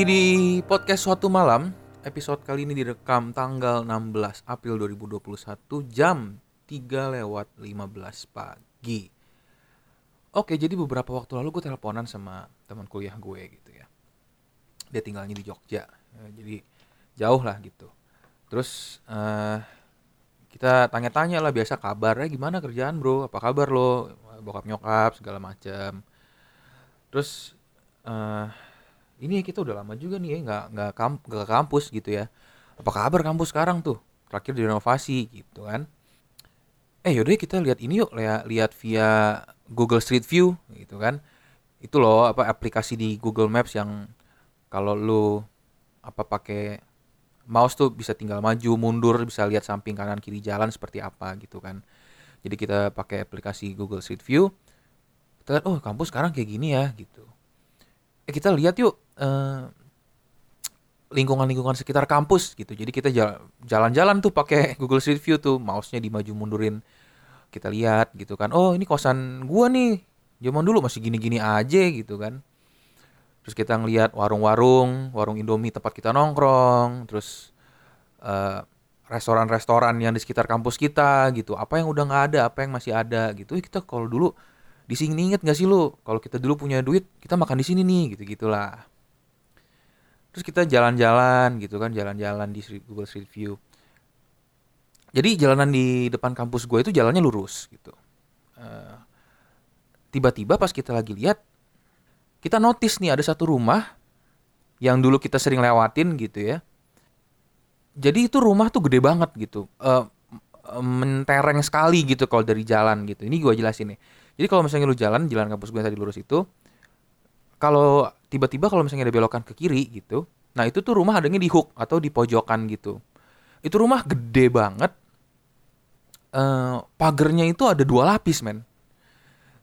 Lagi di podcast suatu malam. Episode kali ini direkam tanggal 16 April 2021 jam 3 lewat 15 pagi. Oke, jadi beberapa waktu lalu gue teleponan sama teman kuliah gue gitu ya. Dia tinggalnya di Jogja. Ya, jadi jauh lah gitu. Terus eh kita tanya-tanya lah biasa kabarnya gimana kerjaan bro apa kabar lo bokap nyokap segala macam terus eh ini kita udah lama juga nih ya nggak nggak kamp ke kampus gitu ya. Apa kabar kampus sekarang tuh? Terakhir direnovasi gitu kan. Eh yaudah kita lihat ini yuk lihat lihat via Google Street View gitu kan. Itu loh apa aplikasi di Google Maps yang kalau lu apa pakai mouse tuh bisa tinggal maju mundur bisa lihat samping kanan kiri jalan seperti apa gitu kan. Jadi kita pakai aplikasi Google Street View. Kita lihat oh kampus sekarang kayak gini ya gitu. Eh kita lihat yuk eh, lingkungan-lingkungan sekitar kampus gitu. Jadi kita jal- jalan-jalan tuh pakai Google Street View tuh. Mouse-nya dimaju mundurin kita lihat gitu kan. Oh ini kosan gua nih. Zaman dulu masih gini-gini aja gitu kan. Terus kita ngelihat warung-warung warung Indomie tempat kita nongkrong. Terus eh, restoran-restoran yang di sekitar kampus kita gitu. Apa yang udah nggak ada apa yang masih ada gitu. Eh, kita kalau dulu di sini inget gak sih lu? Kalau kita dulu punya duit kita makan di sini nih gitu gitulah terus kita jalan-jalan gitu kan jalan-jalan di Google Street View jadi jalanan di depan kampus gue itu jalannya lurus gitu Eh, tiba-tiba pas kita lagi lihat kita notice nih ada satu rumah yang dulu kita sering lewatin gitu ya. Jadi itu rumah tuh gede banget gitu. Eh, mentereng sekali gitu kalau dari jalan gitu. Ini gua jelasin nih. Jadi kalau misalnya lu jalan, jalan kampus gue tadi lurus itu, kalau tiba-tiba kalau misalnya ada belokan ke kiri gitu, nah itu tuh rumah adanya di hook atau di pojokan gitu. Itu rumah gede banget. Eh, pagernya itu ada dua lapis men.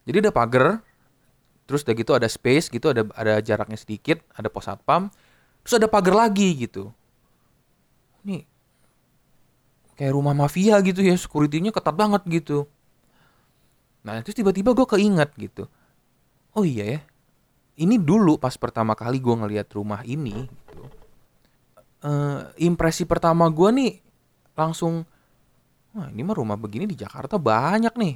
Jadi ada pagar, terus udah gitu ada space gitu, ada ada jaraknya sedikit, ada pos satpam, terus ada pagar lagi gitu. Nih kayak rumah mafia gitu ya, security-nya ketat banget gitu. Nah, terus tiba-tiba gue keinget gitu. Oh iya ya, ini dulu pas pertama kali gue ngelihat rumah ini gitu. eh, impresi pertama gue nih langsung, wah ini mah rumah begini di Jakarta banyak nih.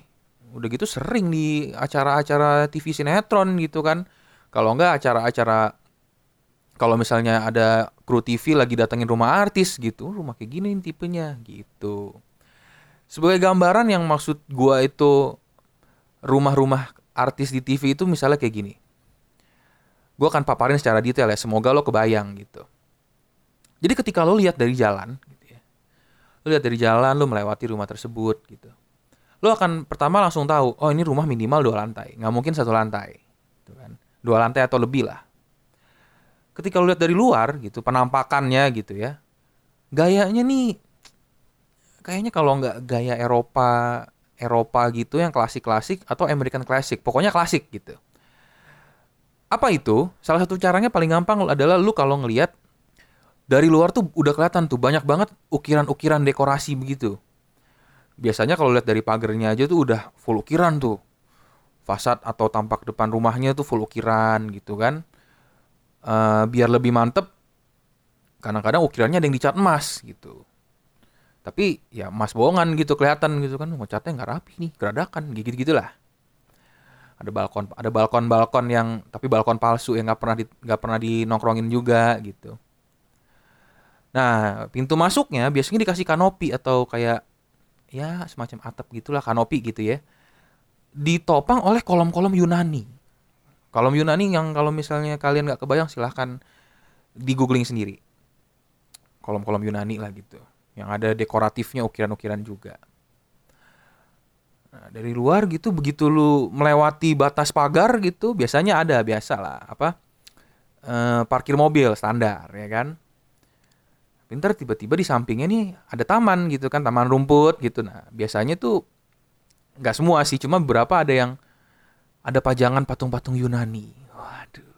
Udah gitu sering di acara-acara TV sinetron gitu kan. Kalau enggak acara-acara kalau misalnya ada kru TV lagi datengin rumah artis gitu rumah kayak gini tipenya gitu. Sebagai gambaran yang maksud gua itu rumah-rumah artis di TV itu misalnya kayak gini gua akan paparin secara detail ya semoga lo kebayang gitu. Jadi ketika lo lihat dari jalan gitu ya lo lihat dari jalan lo melewati rumah tersebut gitu lo akan pertama langsung tahu oh ini rumah minimal dua lantai nggak mungkin satu lantai gitu kan. Dua lantai atau lebih lah. Ketika lo lihat dari luar gitu penampakannya gitu ya gayanya nih kayaknya kalau nggak gaya Eropa Eropa gitu yang klasik-klasik atau American Classic pokoknya klasik gitu apa itu? Salah satu caranya paling gampang adalah lu kalau ngelihat dari luar tuh udah kelihatan tuh banyak banget ukiran-ukiran dekorasi begitu. Biasanya kalau lihat dari pagernya aja tuh udah full ukiran tuh. Fasad atau tampak depan rumahnya tuh full ukiran gitu kan. Eh, biar lebih mantep kadang-kadang ukirannya ada yang dicat emas gitu. Tapi ya emas bohongan gitu kelihatan gitu kan. Ngecatnya nggak rapi nih geradakan gitu gitulah ada balkon ada balkon balkon yang tapi balkon palsu yang nggak pernah di, nggak pernah dinongkrongin juga gitu. Nah pintu masuknya biasanya dikasih kanopi atau kayak ya semacam atap gitulah kanopi gitu ya. Ditopang oleh kolom-kolom Yunani. Kolom Yunani yang kalau misalnya kalian nggak kebayang silahkan di googling sendiri. Kolom-kolom Yunani lah gitu. Yang ada dekoratifnya ukiran-ukiran juga nah, dari luar gitu begitu lu melewati batas pagar gitu biasanya ada biasa lah apa eh, parkir mobil standar ya kan? Pintar tiba-tiba di sampingnya nih ada taman gitu kan taman rumput gitu. Nah biasanya tuh nggak semua sih cuma beberapa ada yang ada pajangan patung-patung Yunani. Waduh.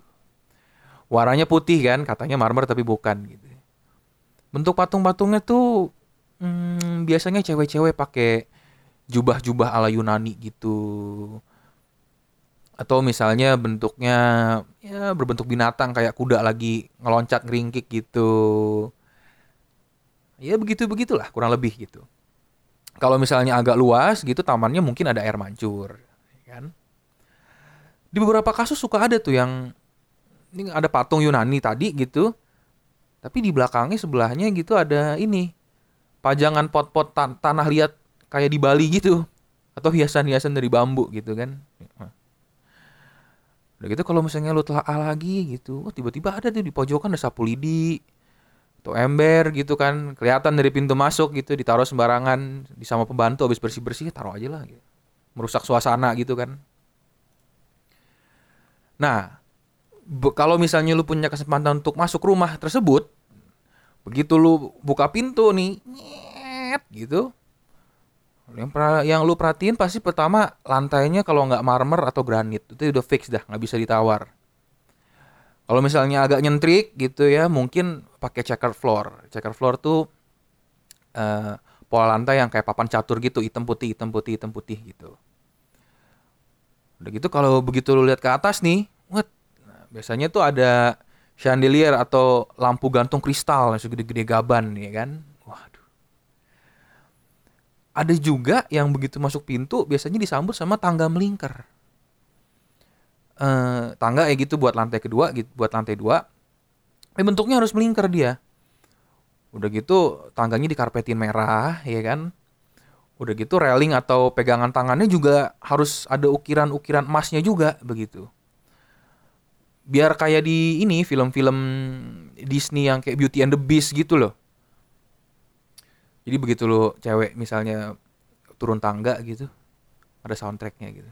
Warnanya putih kan katanya marmer tapi bukan gitu. Bentuk patung-patungnya tuh hmm, biasanya cewek-cewek pakai jubah-jubah ala Yunani gitu atau misalnya bentuknya ya berbentuk binatang kayak kuda lagi ngeloncat ngeringkik gitu. Ya begitu begitulah kurang lebih gitu. Kalau misalnya agak luas gitu tamannya mungkin ada air mancur, ya kan? Di beberapa kasus suka ada tuh yang ini ada patung Yunani tadi gitu. Tapi di belakangnya sebelahnya gitu ada ini pajangan pot-pot tan tanah liat kayak di Bali gitu atau hiasan-hiasan dari bambu gitu kan. Udah gitu kalau misalnya lu telah lagi gitu, oh tiba-tiba ada tuh di pojokan ada sapu lidi atau ember gitu kan, kelihatan dari pintu masuk gitu, ditaruh sembarangan di sama pembantu habis bersih-bersih taruh aja lah gitu. Merusak suasana gitu kan. Nah, kalau misalnya lu punya kesempatan untuk masuk rumah tersebut, begitu lu buka pintu nih, nyet gitu, yang pra, yang lu perhatiin pasti pertama lantainya kalau nggak marmer atau granit itu udah fix dah nggak bisa ditawar. Kalau misalnya agak nyentrik gitu ya mungkin pakai checker floor. Checker floor tuh uh, pola lantai yang kayak papan catur gitu hitam putih hitam putih hitam putih gitu. Udah gitu kalau begitu lu lihat ke atas nih, what? Nah, biasanya tuh ada chandelier atau lampu gantung kristal yang segede-gede gaban ya kan ada juga yang begitu masuk pintu biasanya disambut sama tangga melingkar. Uh, tangga ya gitu buat lantai kedua, gitu, buat lantai dua. Eh, bentuknya harus melingkar dia. Udah gitu tangganya dikarpetin merah, ya kan? Udah gitu railing atau pegangan tangannya juga harus ada ukiran-ukiran emasnya juga begitu. Biar kayak di ini film-film Disney yang kayak Beauty and the Beast gitu loh jadi begitu lo cewek misalnya turun tangga gitu, ada soundtracknya gitu.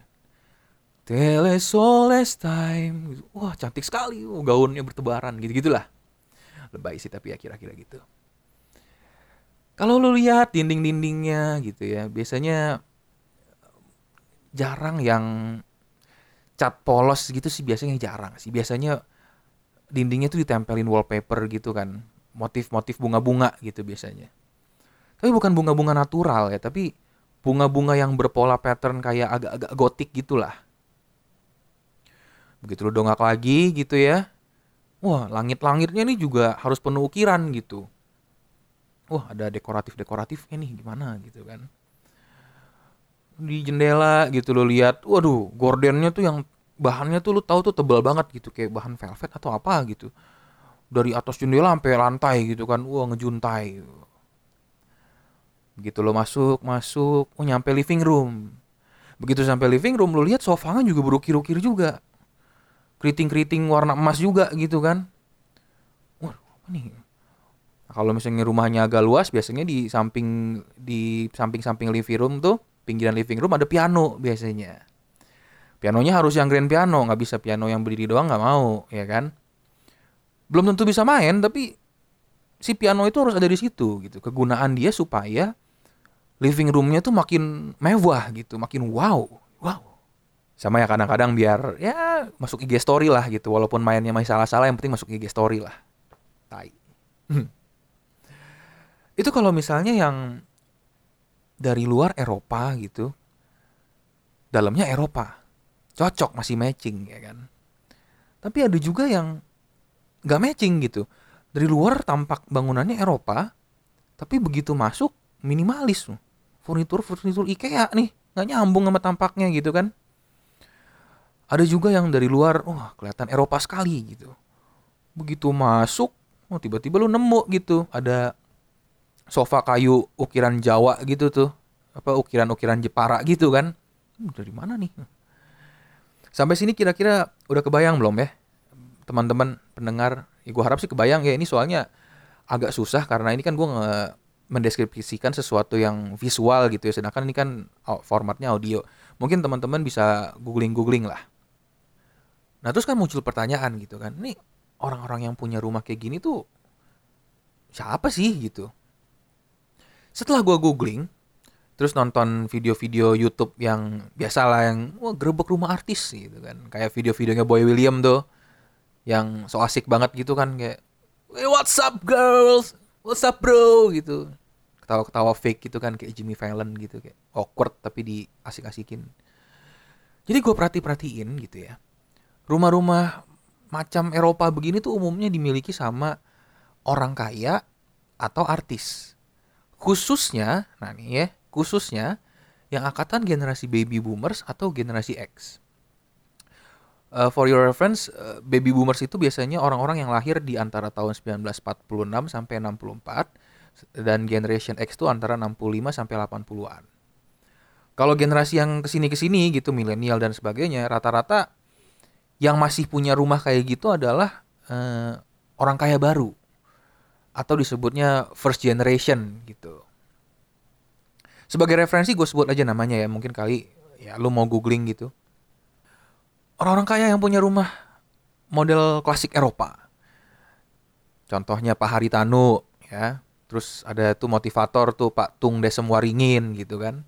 Telesoles time, gitu. wah cantik sekali, oh, gaunnya bertebaran gitu gitulah. Lebay sih tapi ya kira-kira gitu. Kalau lo lihat dinding-dindingnya gitu ya, biasanya jarang yang cat polos gitu sih biasanya jarang sih. Biasanya dindingnya tuh ditempelin wallpaper gitu kan, motif-motif bunga-bunga gitu biasanya tapi bukan bunga-bunga natural ya tapi bunga-bunga yang berpola pattern kayak agak-agak gotik gitulah. Begitu lu dongak lagi gitu ya wah langit-langitnya nih juga harus penuh ukiran gitu. Wah ada dekoratif-dekoratifnya nih gimana gitu kan. Di jendela gitu lo lihat waduh gordennya tuh yang bahannya tuh lu tahu tuh tebal banget gitu kayak bahan velvet atau apa gitu. Dari atas jendela sampai lantai gitu kan wah ngejuntai Begitu lo masuk, masuk, oh nyampe living room. Begitu sampai living room lo lihat sofanya juga berukir-ukir juga. Keriting-keriting warna emas juga gitu kan. Wah, apa nih? Nah, kalau misalnya rumahnya agak luas, biasanya di samping di samping-samping living room tuh, pinggiran living room ada piano biasanya. Pianonya harus yang grand piano, nggak bisa piano yang berdiri doang nggak mau, ya kan? Belum tentu bisa main, tapi si piano itu harus ada di situ gitu. Kegunaan dia supaya living roomnya tuh makin mewah gitu, makin wow, wow. Sama ya kadang-kadang biar ya masuk IG story lah gitu, walaupun mainnya masih salah-salah, yang penting masuk IG story lah. Tai. Hmm. Itu kalau misalnya yang dari luar Eropa gitu, dalamnya Eropa, cocok masih matching ya kan. Tapi ada juga yang nggak matching gitu. Dari luar tampak bangunannya Eropa, tapi begitu masuk minimalis furnitur furnitur IKEA nih nggak nyambung sama tampaknya gitu kan. Ada juga yang dari luar wah kelihatan Eropa sekali gitu. Begitu masuk oh tiba-tiba lu nemu gitu. Ada sofa kayu ukiran Jawa gitu tuh. Apa ukiran-ukiran Jepara gitu kan. Hmm, dari mana nih? Sampai sini kira-kira udah kebayang belum ya teman-teman pendengar ya gue harap sih kebayang ya ini soalnya agak susah karena ini kan gue nge mendeskripsikan sesuatu yang visual gitu ya. Sedangkan ini kan formatnya audio. Mungkin teman-teman bisa googling-googling lah. Nah terus kan muncul pertanyaan gitu kan nih orang-orang yang punya rumah kayak gini tuh siapa sih? gitu. Setelah gue googling terus nonton video-video YouTube yang biasa lah yang wah gerbek rumah artis gitu kan. Kayak video-videonya Boy William tuh yang so asik banget gitu kan kayak hey, what's up girls what's up bro gitu ketawa-ketawa fake gitu kan kayak Jimmy Fallon gitu kayak awkward tapi di asik-asikin jadi gue perhati-perhatiin gitu ya rumah-rumah macam Eropa begini tuh umumnya dimiliki sama orang kaya atau artis. Khususnya, nah nih ya, khususnya yang angkatan generasi baby boomers atau generasi X. Uh, for your reference, uh, baby boomers itu biasanya orang-orang yang lahir di antara tahun 1946 sampai 64 dan generation X itu antara 65 sampai 80-an. Kalau generasi yang ke sini-kesini gitu, milenial dan sebagainya, rata-rata yang masih punya rumah kayak gitu adalah uh, orang kaya baru atau disebutnya first generation gitu. Sebagai referensi gue sebut aja namanya ya, mungkin kali ya lu mau googling gitu orang-orang kaya yang punya rumah model klasik Eropa. Contohnya Pak Haritanu ya. Terus ada tuh motivator tuh Pak Tung Desem Waringin gitu kan.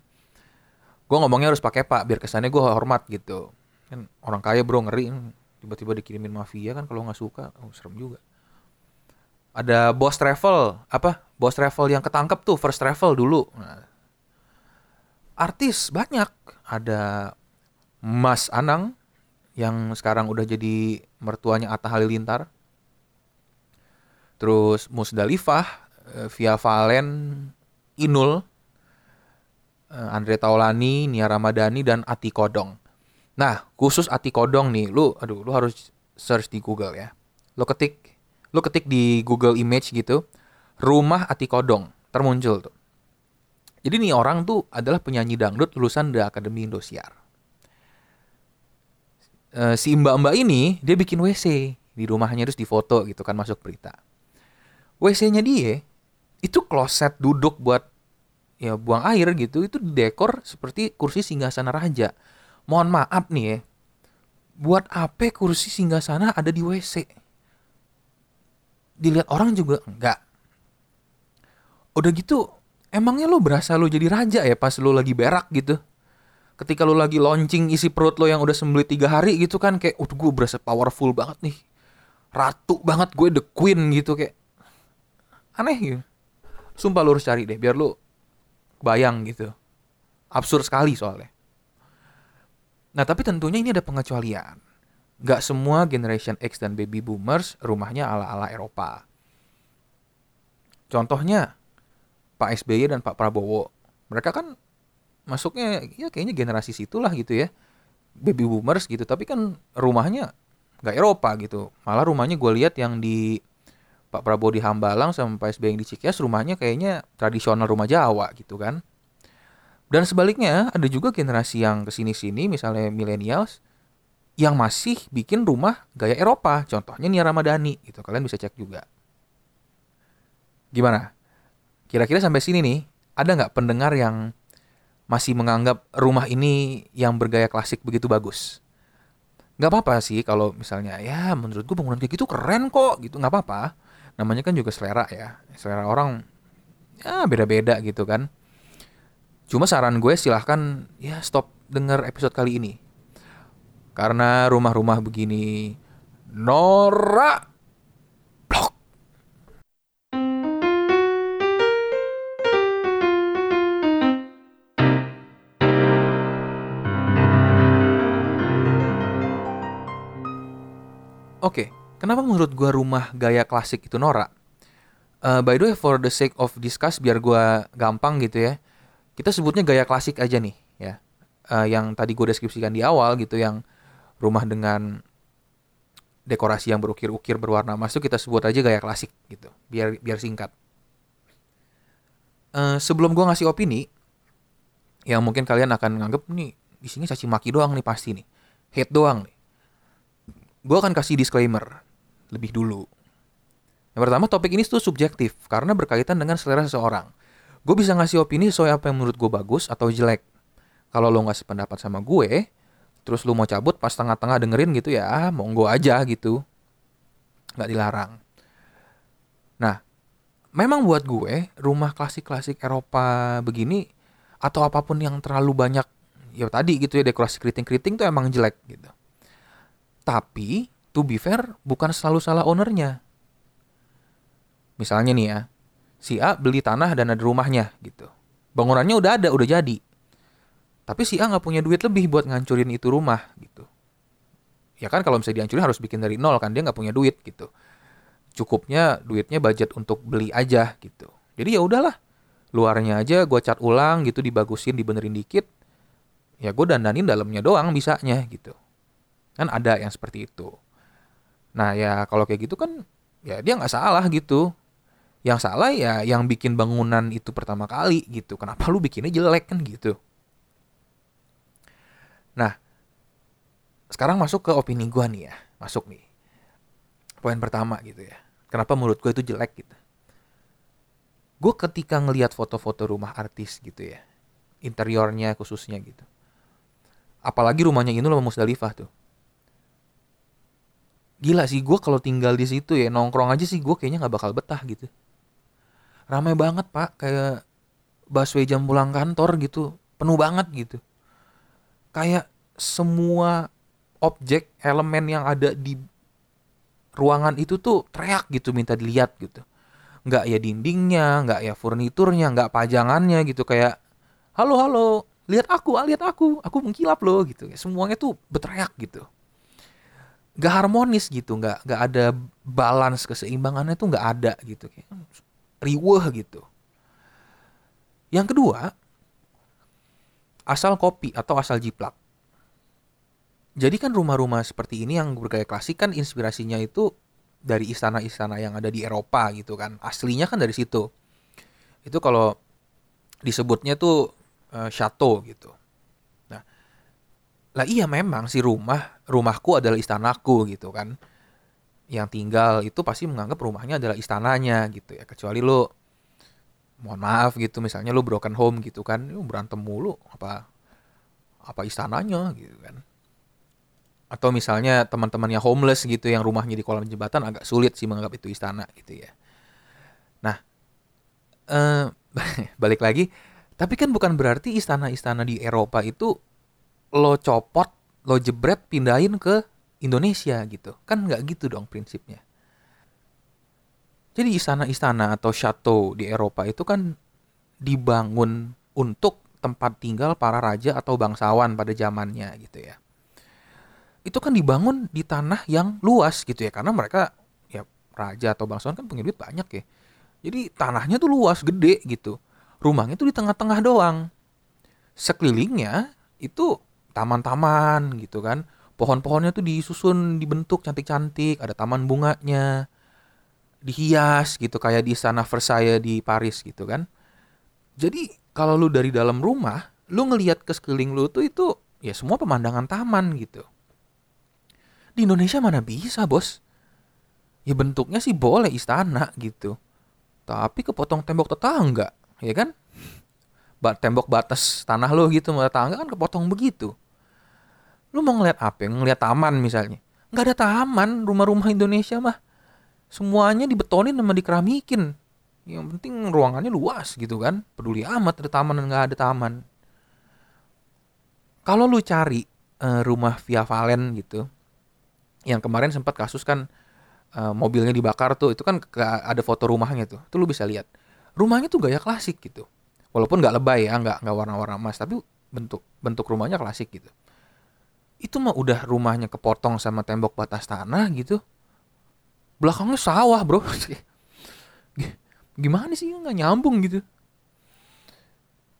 Gue ngomongnya harus pakai Pak biar kesannya gue hormat gitu. Kan orang kaya bro ngeri tiba-tiba dikirimin mafia kan kalau nggak suka oh, serem juga. Ada bos travel apa bos travel yang ketangkep tuh first travel dulu. Nah, artis banyak ada Mas Anang yang sekarang udah jadi mertuanya Atta Halilintar. Terus Musdalifah, eh, Via Valen, Inul, eh, Andre Taulani, Nia Ramadhani dan Ati Kodong. Nah, khusus Ati Kodong nih, lu aduh lu harus search di Google ya. Lu ketik lu ketik di Google Image gitu, rumah Ati Kodong, termuncul tuh. Jadi nih orang tuh adalah penyanyi dangdut lulusan dari Akademi Indosiar uh, si mbak-mbak ini dia bikin WC di rumahnya terus difoto gitu kan masuk berita. WC-nya dia itu kloset duduk buat ya buang air gitu itu dekor seperti kursi singgasana raja. Mohon maaf nih ya. Buat apa kursi singgasana ada di WC? Dilihat orang juga enggak. Udah gitu, emangnya lo berasa lo jadi raja ya pas lo lagi berak gitu? Ketika lu lagi launching isi perut lo yang udah sembelit tiga hari gitu kan kayak udah gue berasa powerful banget nih. Ratu banget gue the queen gitu kayak aneh gitu. Sumpah lu harus cari deh biar lu bayang gitu. Absurd sekali soalnya. Nah tapi tentunya ini ada pengecualian. Gak semua generation X dan baby boomers rumahnya ala-ala Eropa. Contohnya Pak SBY dan Pak Prabowo. Mereka kan masuknya ya kayaknya generasi situlah gitu ya. Baby boomers gitu. Tapi kan rumahnya nggak Eropa gitu. Malah rumahnya gue lihat yang di Pak Prabowo di Hambalang sama Pak SBY yang di Cikeas rumahnya kayaknya tradisional rumah Jawa gitu kan. Dan sebaliknya ada juga generasi yang ke sini-sini misalnya millennials yang masih bikin rumah gaya Eropa. Contohnya Nia Ramadhani gitu. Kalian bisa cek juga. Gimana? Kira-kira sampai sini nih ada nggak pendengar yang masih menganggap rumah ini yang bergaya klasik begitu bagus. Gak apa-apa sih kalau misalnya ya menurut gue bangunan kayak gitu keren kok gitu nggak apa-apa. Namanya kan juga selera ya. Selera orang ya beda-beda gitu kan. Cuma saran gue silahkan ya stop denger episode kali ini. Karena rumah-rumah begini norak Oke, okay, kenapa menurut gua rumah gaya klasik itu norak? Uh, by the way, for the sake of discuss, biar gua gampang gitu ya, kita sebutnya gaya klasik aja nih, ya. Uh, yang tadi gue deskripsikan di awal gitu, yang rumah dengan dekorasi yang berukir-ukir berwarna emas itu kita sebut aja gaya klasik gitu, biar biar singkat. Uh, sebelum gua ngasih opini, yang mungkin kalian akan nganggep nih di sini caci maki doang nih pasti nih, hate doang nih gue akan kasih disclaimer lebih dulu. Yang pertama, topik ini tuh subjektif karena berkaitan dengan selera seseorang. Gue bisa ngasih opini sesuai apa yang menurut gue bagus atau jelek. Kalau lo nggak sependapat sama gue, terus lo mau cabut pas tengah-tengah dengerin gitu ya, monggo aja gitu. Nggak dilarang. Nah, memang buat gue, rumah klasik-klasik Eropa begini, atau apa pun yang terlalu banyak, ya tadi gitu ya, dekorasi keriting-keriting tuh emang jelek gitu. Tapi, to be fair, bukan selalu salah ownernya. Misalnya nih ya, si A beli tanah dan ada rumahnya gitu. Bangunannya udah ada, udah jadi. Tapi si A nggak punya duit lebih buat ngancurin itu rumah gitu. ya kan kalau misalnya dihancurin harus bikin dari nol kan dia nggak punya duit gitu cukupnya duitnya budget untuk beli aja gitu jadi ya udahlah luarnya aja gue cat ulang gitu dibagusin dibenerin dikit ya gue dandanin dalamnya doang bisanya gitu kan ada yang seperti itu. Nah ya kalau kayak gitu kan ya dia nggak salah gitu. Yang salah ya yang bikin bangunan itu pertama kali gitu. Kenapa lu bikinnya jelek kan gitu? Nah sekarang masuk ke opini gue nih ya masuk nih. Poin pertama gitu ya kenapa menurut gue itu jelek gitu? Gue ketika ngelihat foto-foto rumah artis gitu ya interiornya khususnya gitu. Apalagi rumahnya ini loh Musdalifah tuh gila sih gue kalau tinggal di situ ya nongkrong aja sih gue kayaknya nggak bakal betah gitu. Ramai banget pak. Kayak busway jam pulang kantor gitu penuh banget gitu. Kayak semua objek elemen yang ada di ruangan itu tuh teriak gitu minta dilihat gitu. Nggak ya dindingnya nggak ya furniturnya nggak pajangannya gitu. Kayak halo halo lihat aku ah, lihat aku aku mengkilap loh gitu. Semuanya tuh berteriak gitu nggak harmonis gitu nggak nggak ada balance keseimbangannya tuh nggak ada gitu riweh gitu yang kedua asal kopi atau asal jiplak jadi kan rumah-rumah seperti ini yang bergaya klasik kan inspirasinya itu dari istana-istana yang ada di Eropa gitu kan. Aslinya kan dari situ. Itu kalau disebutnya tuh uh, chateau gitu. Lah iya memang si rumah, rumahku adalah istanaku gitu kan. Yang tinggal itu pasti menganggap rumahnya adalah istananya gitu ya. Kecuali lo mohon maaf gitu misalnya lo broken home gitu kan, lu berantem mulu apa apa istananya gitu kan atau misalnya teman-temannya homeless gitu yang rumahnya di kolam jembatan agak sulit sih menganggap itu istana gitu ya. Nah, eh, balik lagi, tapi kan bukan berarti istana-istana di Eropa itu lo copot, lo jebret, pindahin ke Indonesia gitu. Kan nggak gitu dong prinsipnya. Jadi istana-istana atau chateau di Eropa itu kan dibangun untuk tempat tinggal para raja atau bangsawan pada zamannya gitu ya itu kan dibangun di tanah yang luas gitu ya karena mereka ya raja atau bangsawan kan punya duit banyak ya jadi tanahnya tuh luas gede gitu rumahnya tuh di tengah-tengah doang sekelilingnya itu taman-taman gitu kan pohon-pohonnya tuh disusun dibentuk cantik-cantik ada taman bunganya dihias gitu kayak di sana Versailles di Paris gitu kan jadi kalau lu dari dalam rumah lu ngelihat ke sekeliling lu tuh itu ya semua pemandangan taman gitu di Indonesia mana bisa, bos? Ya bentuknya sih boleh istana gitu. Tapi kepotong tembok tetangga, ya kan? Ba tembok batas tanah lo gitu, tetangga kan kepotong begitu. Lu mau ngeliat apa? Ngeliat taman misalnya. Nggak ada taman, rumah-rumah Indonesia mah. Semuanya dibetonin sama dikeramikin. Yang penting ruangannya luas gitu kan. Peduli amat ada taman dan nggak ada taman. Kalau lu cari uh, rumah Via Valen gitu, yang kemarin sempat kasus kan uh, mobilnya dibakar tuh itu kan ada foto rumahnya tuh tuh lu bisa lihat rumahnya tuh gaya klasik gitu walaupun nggak lebay ya nggak nggak warna-warna emas tapi bentuk bentuk rumahnya klasik gitu itu mah udah rumahnya kepotong sama tembok batas tanah gitu. Belakangnya sawah bro. Gimana sih? Nggak nyambung gitu.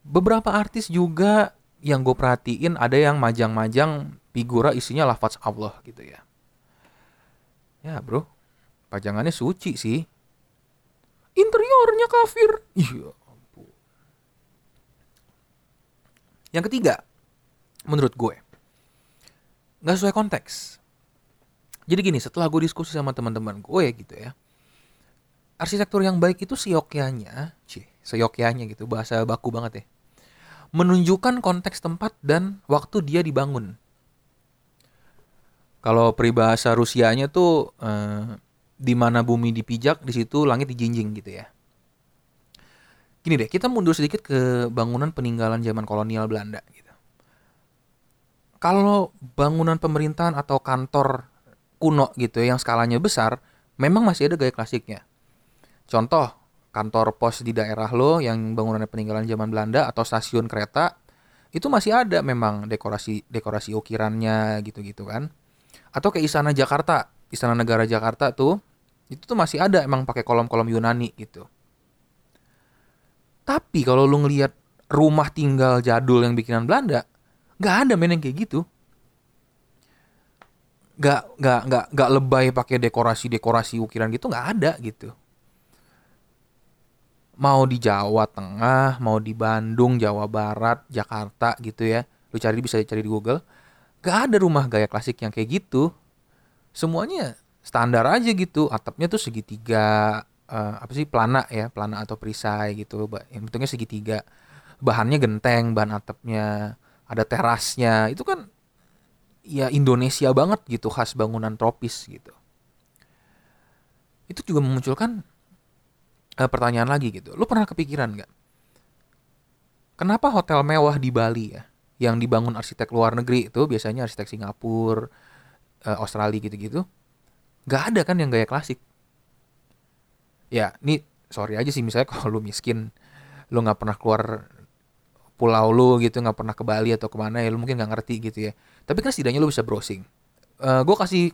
Beberapa artis juga yang gue perhatiin ada yang majang-majang figura isinya lafaz Allah gitu ya. Ya bro, pajangannya suci sih. Interiornya kafir. Iya Yang ketiga, menurut gue, nggak sesuai konteks. Jadi gini, setelah gue diskusi sama teman-teman gue gitu ya, arsitektur yang baik itu seyogyanya, cie, seyogyanya gitu, bahasa baku banget ya, menunjukkan konteks tempat dan waktu dia dibangun. Kalau peribahasa Rusianya tuh eh, di mana bumi dipijak, di situ langit dijinjing gitu ya. Gini deh, kita mundur sedikit ke bangunan peninggalan zaman kolonial Belanda gitu. Kalau bangunan pemerintahan atau kantor kuno gitu ya, yang skalanya besar, memang masih ada gaya klasiknya. Contoh, kantor pos di daerah lo yang bangunannya peninggalan zaman Belanda atau stasiun kereta itu masih ada memang dekorasi dekorasi ukirannya gitu-gitu kan atau kayak Istana Jakarta Istana Negara Jakarta tuh itu tuh masih ada emang pakai kolom-kolom Yunani gitu tapi kalau lu ngelihat rumah tinggal jadul yang bikinan Belanda nggak ada men yang kayak gitu nggak nggak nggak nggak lebay pakai dekorasi dekorasi ukiran gitu nggak ada gitu mau di Jawa Tengah, mau di Bandung, Jawa Barat, Jakarta gitu ya. Lu cari bisa cari di Google. Gak ada rumah gaya klasik yang kayak gitu. Semuanya standar aja gitu. Atapnya tuh segitiga uh, apa sih plana ya, plana atau perisai gitu. Yang bentuknya segitiga. Bahannya genteng, bahan atapnya, ada terasnya. Itu kan ya Indonesia banget gitu, khas bangunan tropis gitu. Itu juga memunculkan uh, pertanyaan lagi gitu. Lu pernah kepikiran nggak? Kenapa hotel mewah di Bali ya, yang dibangun arsitek luar negeri itu biasanya arsitek Singapura, uh, Australia gitu-gitu, nggak ada kan yang gaya klasik? Ya, ini sorry aja sih misalnya kalau lu miskin, lu nggak pernah keluar pulau lu gitu, nggak pernah ke Bali atau ke mana ya, lu mungkin nggak ngerti gitu ya. Tapi kan setidaknya lu bisa browsing. Uh, eh, gue kasih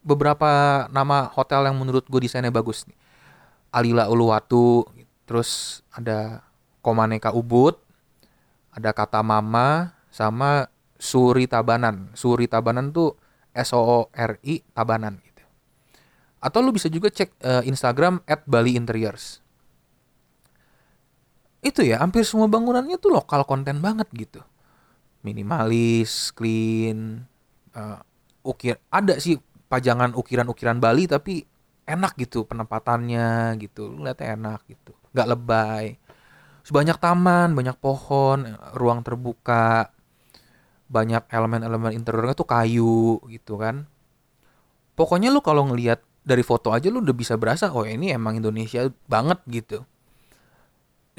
beberapa nama hotel yang menurut gue desainnya bagus nih Alila Uluwatu, terus ada Komaneka Ubud, ada kata Mama, sama Suri Tabanan. Suri Tabanan tuh S O O R I Tabanan gitu. Atau lu bisa juga cek uh, Instagram at Bali Interiors. Itu ya, hampir semua bangunannya tuh lokal konten banget gitu. Minimalis, clean, uh, ukir ada sih pajangan ukiran-ukiran Bali tapi enak gitu penempatannya gitu lu lihatnya enak gitu nggak lebay. Sebanyak taman banyak pohon ruang terbuka banyak elemen-elemen interiornya tuh kayu gitu kan. Pokoknya lu kalau ngelihat dari foto aja lu udah bisa berasa oh ini emang Indonesia banget gitu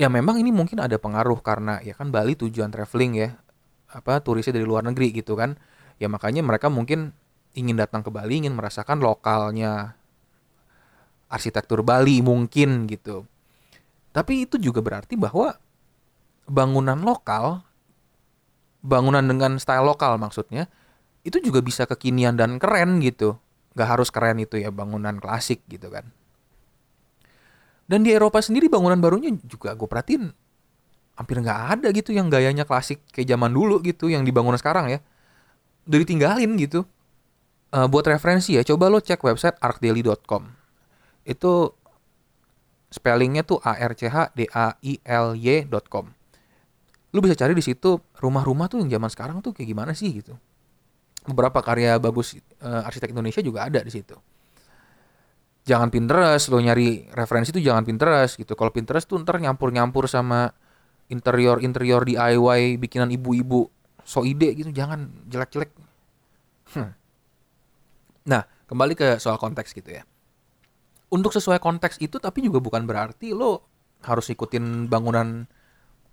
ya memang ini mungkin ada pengaruh karena ya kan Bali tujuan traveling ya apa turisnya dari luar negeri gitu kan ya makanya mereka mungkin ingin datang ke Bali ingin merasakan lokalnya arsitektur Bali mungkin gitu. Tapi itu juga berarti bahwa bangunan lokal, bangunan dengan style lokal maksudnya, itu juga bisa kekinian dan keren gitu. Gak harus keren itu ya bangunan klasik gitu kan. Dan di Eropa sendiri bangunan barunya juga gue perhatiin hampir nggak ada gitu yang gayanya klasik kayak zaman dulu gitu yang dibangun sekarang ya. Udah ditinggalin gitu. Uh, buat referensi ya, coba lo cek website arkdaily.com itu spellingnya tuh a r c h d a i l y.com. Lu bisa cari di situ rumah-rumah tuh yang zaman sekarang tuh kayak gimana sih gitu. Beberapa karya bagus uh, arsitek Indonesia juga ada di situ. Jangan Pinterest, lo nyari referensi tuh jangan Pinterest gitu. Kalau Pinterest tuh ntar nyampur-nyampur sama interior-interior DIY bikinan ibu-ibu so ide gitu, jangan jelek-jelek. Hmm. Nah, kembali ke soal konteks gitu ya untuk sesuai konteks itu tapi juga bukan berarti lo harus ikutin bangunan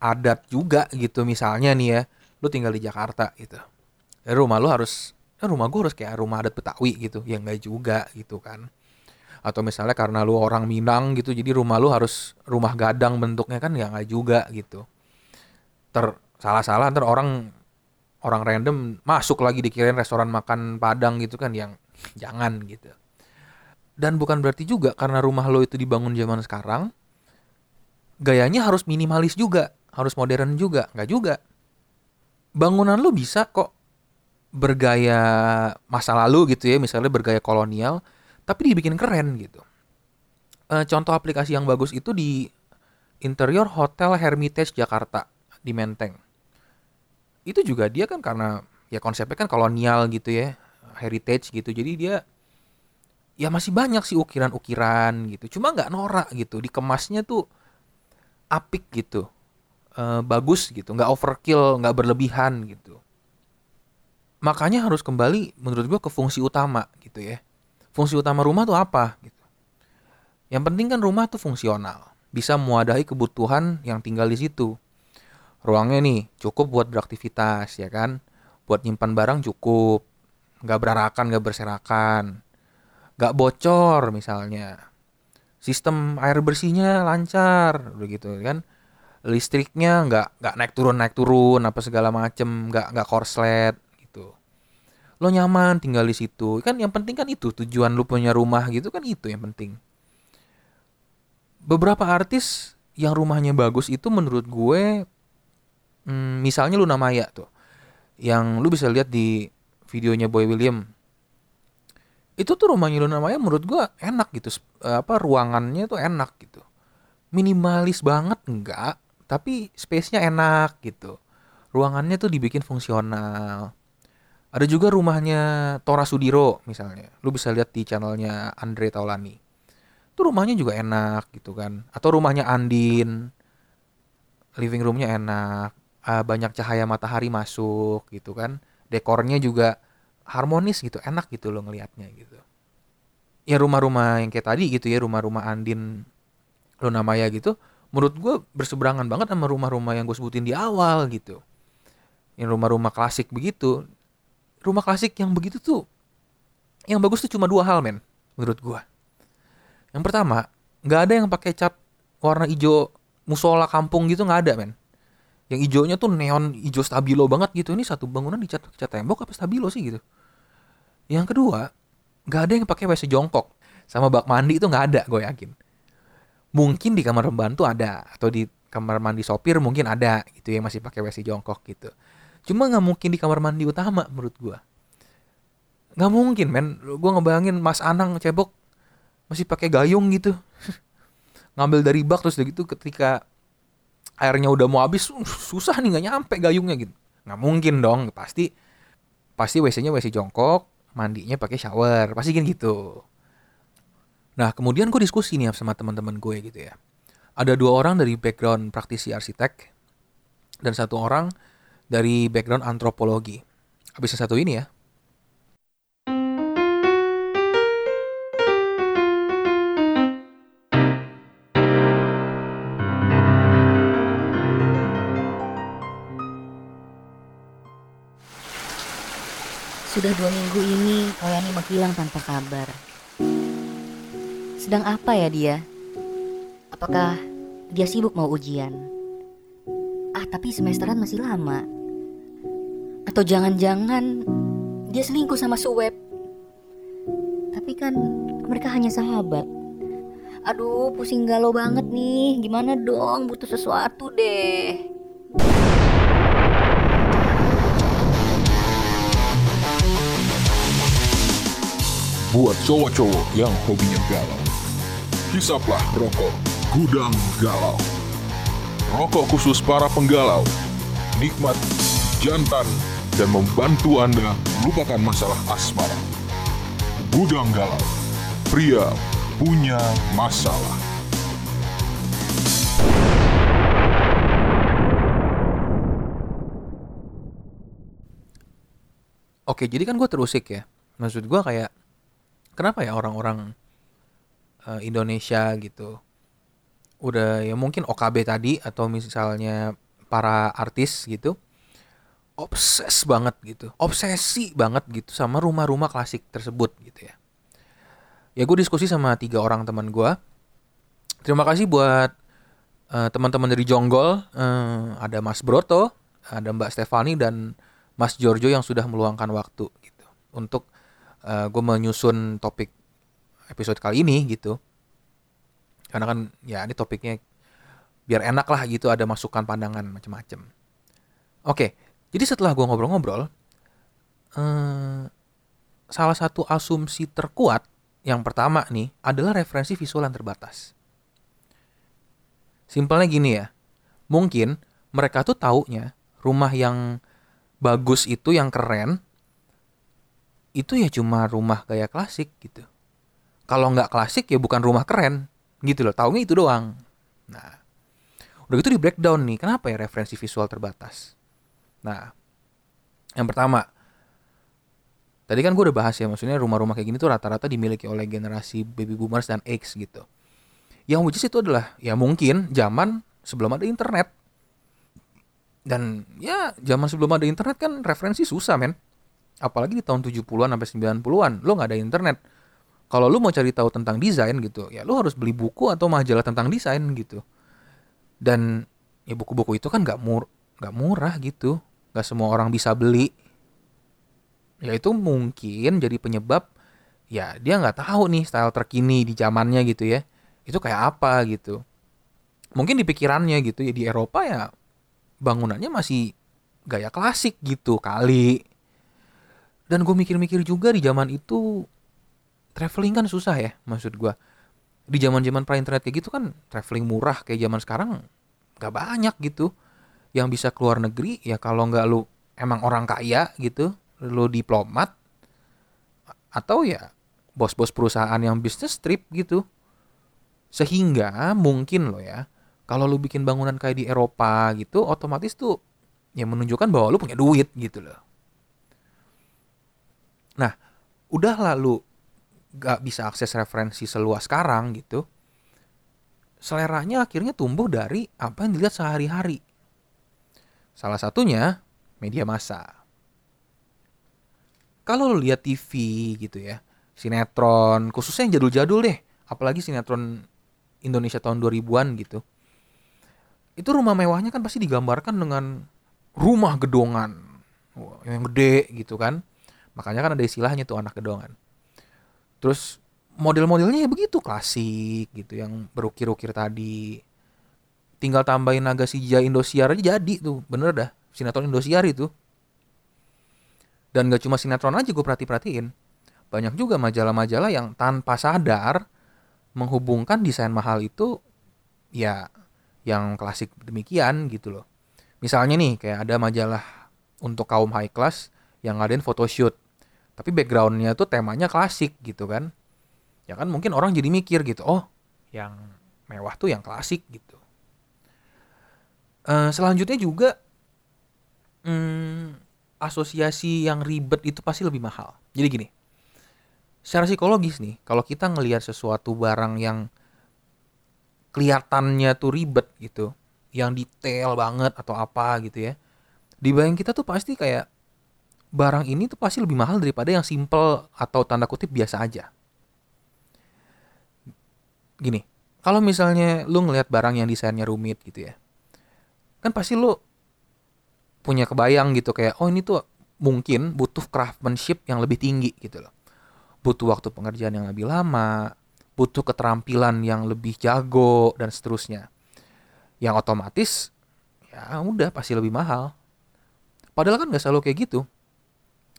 adat juga gitu misalnya nih ya lo tinggal di Jakarta gitu rumah lo harus ya rumah gue harus kayak rumah adat Betawi gitu ya enggak juga gitu kan atau misalnya karena lo orang Minang gitu jadi rumah lo harus rumah gadang bentuknya kan ya enggak juga gitu ter salah-salah ntar orang orang random masuk lagi dikirain restoran makan Padang gitu kan yang jangan gitu dan bukan berarti juga karena rumah lo itu dibangun zaman sekarang, gayanya harus minimalis juga, harus modern juga, nggak juga. Bangunan lo bisa kok bergaya masa lalu gitu ya, misalnya bergaya kolonial, tapi dibikin keren gitu. E, contoh aplikasi yang bagus itu di interior Hotel Hermitage Jakarta di Menteng. Itu juga dia kan karena ya konsepnya kan kolonial gitu ya, heritage gitu. Jadi dia ya masih banyak sih ukiran-ukiran gitu cuma nggak norak gitu dikemasnya tuh apik gitu e, bagus gitu nggak overkill nggak berlebihan gitu makanya harus kembali menurut gua ke fungsi utama gitu ya fungsi utama rumah tuh apa gitu. Yang penting kan rumah tuh fungsional bisa mewadahi kebutuhan yang tinggal di situ. Ruangnya nih cukup buat beraktivitas ya kan? Buat nyimpan barang cukup nggak berarakan nggak berserakan gak bocor misalnya. Sistem air bersihnya lancar begitu kan? Listriknya nggak nggak naik turun naik turun apa segala macem nggak nggak korslet lo nyaman tinggal di situ. Kan yang penting kan itu tujuan lu punya rumah gitu kan itu yang penting. Beberapa artis yang rumahnya bagus itu menurut gue hmm, misalnya Luna Maya tuh yang lu bisa lihat di videonya Boy William. Itu tuh rumahnya Luna Maya menurut gue enak gitu apa ruangannya tuh enak gitu. Minimalis banget enggak tapi space-nya enak gitu. Ruangannya tuh dibikin fungsional ada juga rumahnya Tora Sudiro misalnya. Lu bisa lihat di channelnya Andre Taulani. Itu rumahnya juga enak gitu kan. Atau rumahnya Andin. Living roomnya enak. Uh, banyak cahaya matahari masuk gitu kan. Dekornya juga harmonis gitu. Enak gitu lo ngelihatnya gitu. Ya rumah-rumah yang kayak tadi gitu ya. Rumah-rumah Andin Luna Maya gitu. Menurut gue berseberangan banget sama rumah-rumah yang gue sebutin di awal gitu. Yang rumah-rumah klasik begitu rumah klasik yang begitu tuh yang bagus tuh cuma dua hal men menurut gua. Yang pertama nggak ada yang pakai cat warna hijau musola kampung gitu nggak ada men. Yang hijaunya tuh neon hijau stabilo banget gitu. Ini satu bangunan dicat cat tembok apa stabilo sih gitu. Yang kedua nggak ada yang pakai WC jongkok. Sama bak mandi itu nggak ada gue yakin. Mungkin di kamar pembantu ada atau di kamar mandi sopir mungkin ada gitu yang masih pakai WC jongkok gitu Cuma nggak mungkin di kamar mandi utama menurut gue. Nggak mungkin men. Gue ngebayangin Mas Anang cebok masih pakai gayung gitu. Ngambil dari bak terus gitu ketika airnya udah mau habis susah nih nggak nyampe gayungnya gitu. Nggak mungkin dong. Pasti pasti WC-nya WC jongkok, mandinya pakai shower. Pasti kan gitu. Nah, kemudian gue diskusi nih sama teman-teman gue gitu ya. Ada dua orang dari background praktisi arsitek dan satu orang dari background antropologi. Habis yang satu ini ya. Sudah dua minggu ini Koyani menghilang tanpa kabar. Sedang apa ya dia? Apakah dia sibuk mau ujian? Ah, tapi semesteran masih lama. Atau jangan-jangan dia selingkuh sama Suweb. Tapi kan mereka hanya sahabat. Aduh, pusing galau banget nih. Gimana dong? Butuh sesuatu deh. Buat cowok-cowok yang hobinya galau, hisaplah rokok Gudang Galau. Rokok khusus para penggalau, nikmat, jantan, dan membantu Anda melupakan masalah asmara. Gudang Galau, pria punya masalah. Oke, jadi kan gue terusik ya. Maksud gue kayak, kenapa ya orang-orang uh, Indonesia gitu, udah ya mungkin OKB tadi atau misalnya para artis gitu, obses banget gitu, obsesi banget gitu sama rumah-rumah klasik tersebut gitu ya. Ya gue diskusi sama tiga orang teman gue. Terima kasih buat uh, teman-teman dari Jonggol, uh, ada Mas Broto, ada Mbak Stefani dan Mas Giorgio yang sudah meluangkan waktu gitu untuk uh, gue menyusun topik episode kali ini gitu. Karena kan ya ini topiknya biar enak lah gitu ada masukan pandangan macam-macam. Oke, jadi setelah gue ngobrol-ngobrol, eh, salah satu asumsi terkuat yang pertama nih adalah referensi visual yang terbatas. Simpelnya gini ya, mungkin mereka tuh taunya rumah yang bagus itu yang keren itu ya cuma rumah gaya klasik gitu. Kalau nggak klasik ya bukan rumah keren gitu loh. Taunya itu doang. Nah, udah gitu di breakdown nih. Kenapa ya referensi visual terbatas? Nah, yang pertama, tadi kan gue udah bahas ya, maksudnya rumah-rumah kayak gini tuh rata-rata dimiliki oleh generasi baby boomers dan X gitu. Yang is itu adalah ya mungkin zaman sebelum ada internet. Dan ya zaman sebelum ada internet kan referensi susah men. Apalagi di tahun 70-an sampai 90-an, lo nggak ada internet. Kalau lo mau cari tahu tentang desain gitu, ya lo harus beli buku atau majalah tentang desain gitu. Dan ya buku-buku itu kan nggak mur nggak murah gitu nggak semua orang bisa beli. Ya itu mungkin jadi penyebab ya dia nggak tahu nih style terkini di zamannya gitu ya. Itu kayak apa gitu. Mungkin di pikirannya gitu ya di Eropa ya bangunannya masih gaya klasik gitu kali. Dan gue mikir-mikir juga di zaman itu traveling kan susah ya maksud gue di zaman zaman pra internet kayak gitu kan traveling murah kayak zaman sekarang gak banyak gitu yang bisa keluar negeri ya kalau nggak lu emang orang kaya gitu lu diplomat atau ya bos-bos perusahaan yang bisnis trip gitu. Sehingga mungkin lo ya kalau lu bikin bangunan kayak di Eropa gitu otomatis tuh ya menunjukkan bahwa lu punya duit gitu loh. Nah udah lalu gak bisa akses referensi seluas sekarang gitu seleranya akhirnya tumbuh dari apa yang dilihat sehari-hari salah satunya media massa. Kalau lu lihat TV gitu ya sinetron khususnya yang jadul-jadul deh apalagi sinetron Indonesia tahun 2000-an gitu itu rumah mewahnya kan pasti digambarkan dengan rumah gedongan. Yang gede gitu kan. Makanya kan ada istilahnya tuh anak gedongan. Terus model-modelnya ya begitu klasik gitu yang berukir-ukir tadi tinggal tambahin naga sija Indosiar aja jadi tuh. Bener dah sinetron Indosiar itu. Dan gak cuma sinetron aja gue perhati-perhatiin banyak juga majalah-majalah yang tanpa sadar menghubungkan desain mahal itu ya yang klasik demikian gitu loh. Misalnya nih kayak ada majalah untuk kaum high class yang ngadain photoshoot. Tapi backgroundnya tuh temanya klasik gitu kan. Ya kan mungkin orang jadi mikir gitu oh yang mewah tuh yang klasik gitu uh, selanjutnya juga hmm, asosiasi yang ribet itu pasti lebih mahal. Jadi gini secara psikologis nih kalau kita ngelihat sesuatu barang yang kelihatannya tuh ribet gitu yang detail banget atau apa gitu ya di bayang kita tuh pasti kayak barang ini tuh pasti lebih mahal daripada yang simple atau tanda kutip biasa aja. Gini kalau misalnya lu ngelihat barang yang desainnya rumit gitu ya kan pasti lu punya kebayang gitu kayak oh ini tuh mungkin butuh craftsmanship yang lebih tinggi gitu loh. Butuh waktu pengerjaan yang lebih lama butuh keterampilan yang lebih jago dan seterusnya. Yang otomatis ya udah pasti lebih mahal. Padahal kan gak selalu kayak gitu.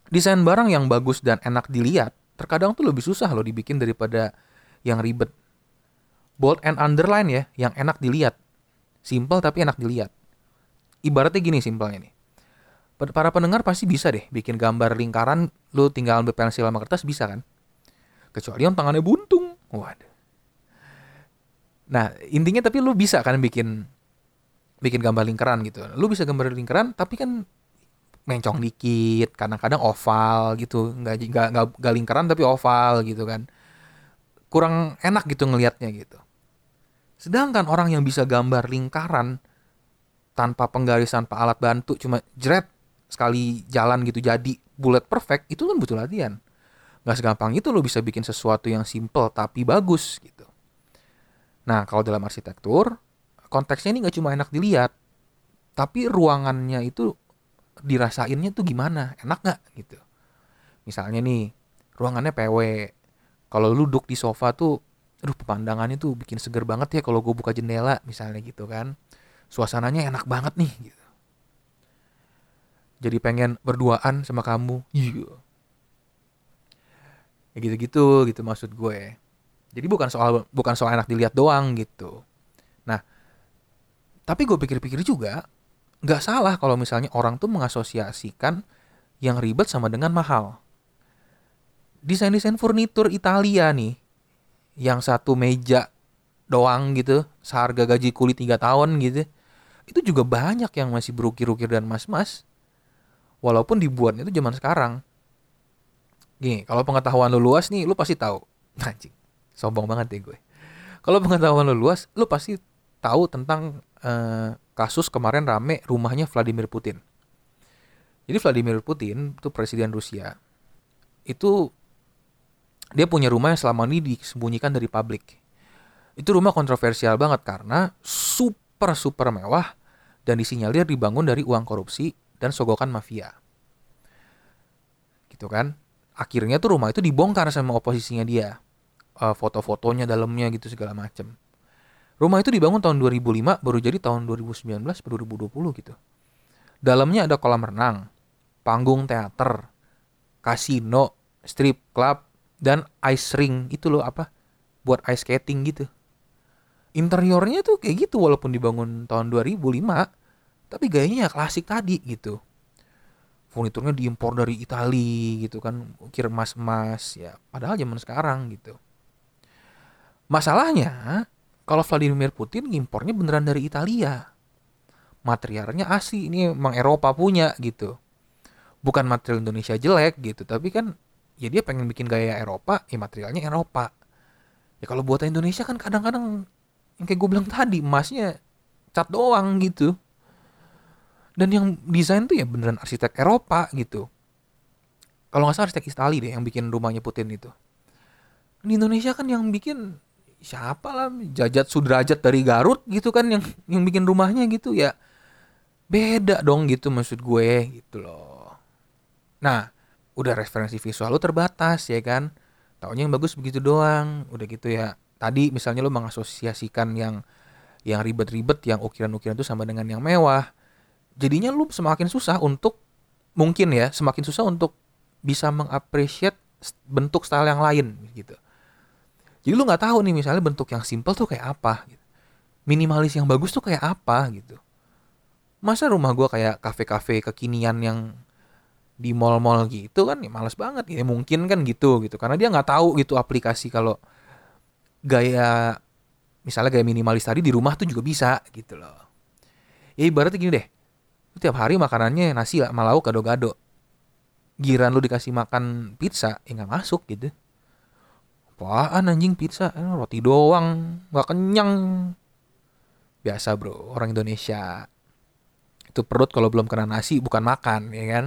Desain barang yang bagus dan enak dilihat terkadang tuh lebih susah loh dibikin daripada yang ribet. Bold and underline ya yang enak dilihat. Simple tapi enak dilihat ibaratnya gini simpelnya nih. Para pendengar pasti bisa deh bikin gambar lingkaran lu tinggal ambil pensil sama kertas bisa kan? Kecuali yang tangannya buntung. Waduh. Nah intinya tapi lu bisa kan bikin bikin gambar lingkaran gitu. Lu bisa gambar lingkaran tapi kan mencong dikit kadang-kadang oval gitu. Nggak nggak nggak lingkaran tapi oval gitu kan. Kurang enak gitu ngelihatnya gitu. Sedangkan orang yang bisa gambar lingkaran tanpa penggaris tanpa alat bantu cuma jret sekali jalan gitu jadi bullet perfect itu kan butuh latihan nggak segampang itu lo bisa bikin sesuatu yang simple tapi bagus gitu. Nah kalau dalam arsitektur konteksnya ini nggak cuma enak dilihat, tapi ruangannya itu dirasainnya tuh gimana, enak nggak gitu. Misalnya nih ruangannya PW, kalau lu duduk di sofa tuh, aduh pemandangannya tuh bikin seger banget ya kalau gue buka jendela misalnya gitu kan, suasananya enak banget nih gitu. Jadi pengen berduaan sama kamu, iya. Ya gitu-gitu gitu maksud gue jadi bukan soal bukan soal enak dilihat doang gitu nah tapi gue pikir-pikir juga nggak salah kalau misalnya orang tuh mengasosiasikan yang ribet sama dengan mahal desain-desain furnitur Italia nih yang satu meja doang gitu seharga gaji kulit tiga tahun gitu itu juga banyak yang masih berukir-ukir dan mas-mas walaupun dibuatnya itu zaman sekarang Gini, kalau pengetahuan lu luas nih, lu pasti tahu. Anjing, sombong banget deh gue. Kalau pengetahuan lu luas, lu pasti tahu tentang uh, kasus kemarin rame rumahnya Vladimir Putin. Jadi Vladimir Putin itu presiden Rusia. Itu dia punya rumah yang selama ini disembunyikan dari publik. Itu rumah kontroversial banget karena super super mewah dan disinyalir dibangun dari uang korupsi dan sogokan mafia. Gitu kan? Akhirnya tuh rumah itu dibongkar sama oposisinya dia. Uh, foto-fotonya dalamnya gitu segala macem. Rumah itu dibangun tahun 2005 baru jadi tahun 2019 2020 gitu. Dalamnya ada kolam renang panggung teater kasino strip club dan ice ring. Itu loh apa? Buat ice skating gitu. Interiornya tuh kayak gitu walaupun dibangun tahun 2005 tapi gayanya ya klasik tadi gitu. Furniturnya diimpor dari Italia gitu kan. Ukir emas-emas ya. Padahal zaman sekarang gitu. Masalahnya kalau Vladimir Putin ngimpornya beneran dari Italia. Materialnya asli ini emang Eropa punya gitu. Bukan material Indonesia jelek gitu. Tapi kan ya dia pengen bikin gaya Eropa ya materialnya Eropa. Ya kalau buatan Indonesia kan kadang-kadang yang kayak gue bilang tadi emasnya cat doang gitu dan yang desain tuh ya beneran arsitek Eropa gitu. Kalau nggak salah arsitek Istali deh yang bikin rumahnya Putin itu. Di Indonesia kan yang bikin siapa lah Jajat Sudrajat dari Garut gitu kan yang yang bikin rumahnya gitu ya. Beda dong gitu maksud gue gitu loh. Nah udah referensi visual lu terbatas ya kan. Taunya yang bagus begitu doang. Udah gitu ya tadi misalnya lu mengasosiasikan yang yang ribet-ribet yang ukiran-ukiran itu sama dengan yang mewah jadinya lu semakin susah untuk mungkin ya semakin susah untuk bisa mengapresiat bentuk style yang lain gitu. Jadi lu nggak tahu nih misalnya bentuk yang simple tuh kayak apa gitu. Minimalis yang bagus tuh kayak apa gitu. Masa rumah gua kayak kafe-kafe kekinian yang di mall-mall gitu kan ya males banget ya mungkin kan gitu gitu karena dia nggak tahu gitu aplikasi kalau gaya misalnya gaya minimalis tadi di rumah tuh juga bisa gitu loh ya ibaratnya gini deh tiap hari makanannya nasi sama lauk gado-gado giran lu dikasih makan pizza ya nggak masuk gitu. Apaan anjing pizza? Eh, roti doang nggak kenyang. Biasa bro orang Indonesia. Itu perut kalau belum kena nasi bukan makan ya kan?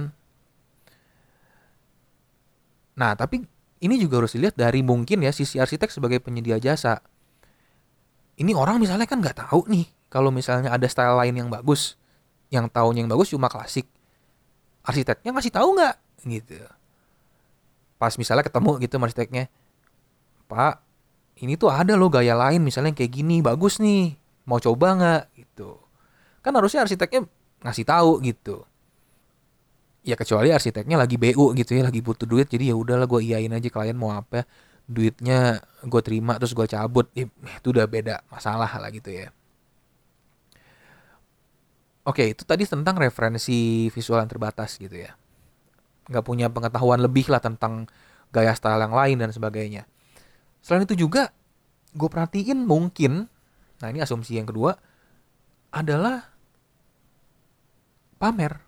Nah tapi ini juga harus dilihat dari mungkin ya sisi arsitek sebagai penyedia jasa. Ini orang misalnya kan nggak tahu nih kalau misalnya ada style lain yang bagus yang tahun yang bagus cuma klasik. Arsiteknya ngasih tahu nggak? Gitu. Pas misalnya ketemu gitu arsiteknya pak ini tuh ada loh gaya lain misalnya kayak gini bagus nih mau coba nggak? Gitu. Kan harusnya arsiteknya ngasih tahu gitu. Ya kecuali arsiteknya lagi BU gitu ya lagi butuh duit jadi ya udahlah gue iyain aja klien mau apa duitnya gue terima terus gue cabut. Ya, itu udah beda masalah lah gitu ya Oke, itu tadi tentang referensi visual yang terbatas gitu ya. Nggak punya pengetahuan lebih lah tentang gaya style yang lain dan sebagainya. Selain itu juga, gue perhatiin mungkin, nah ini asumsi yang kedua, adalah pamer.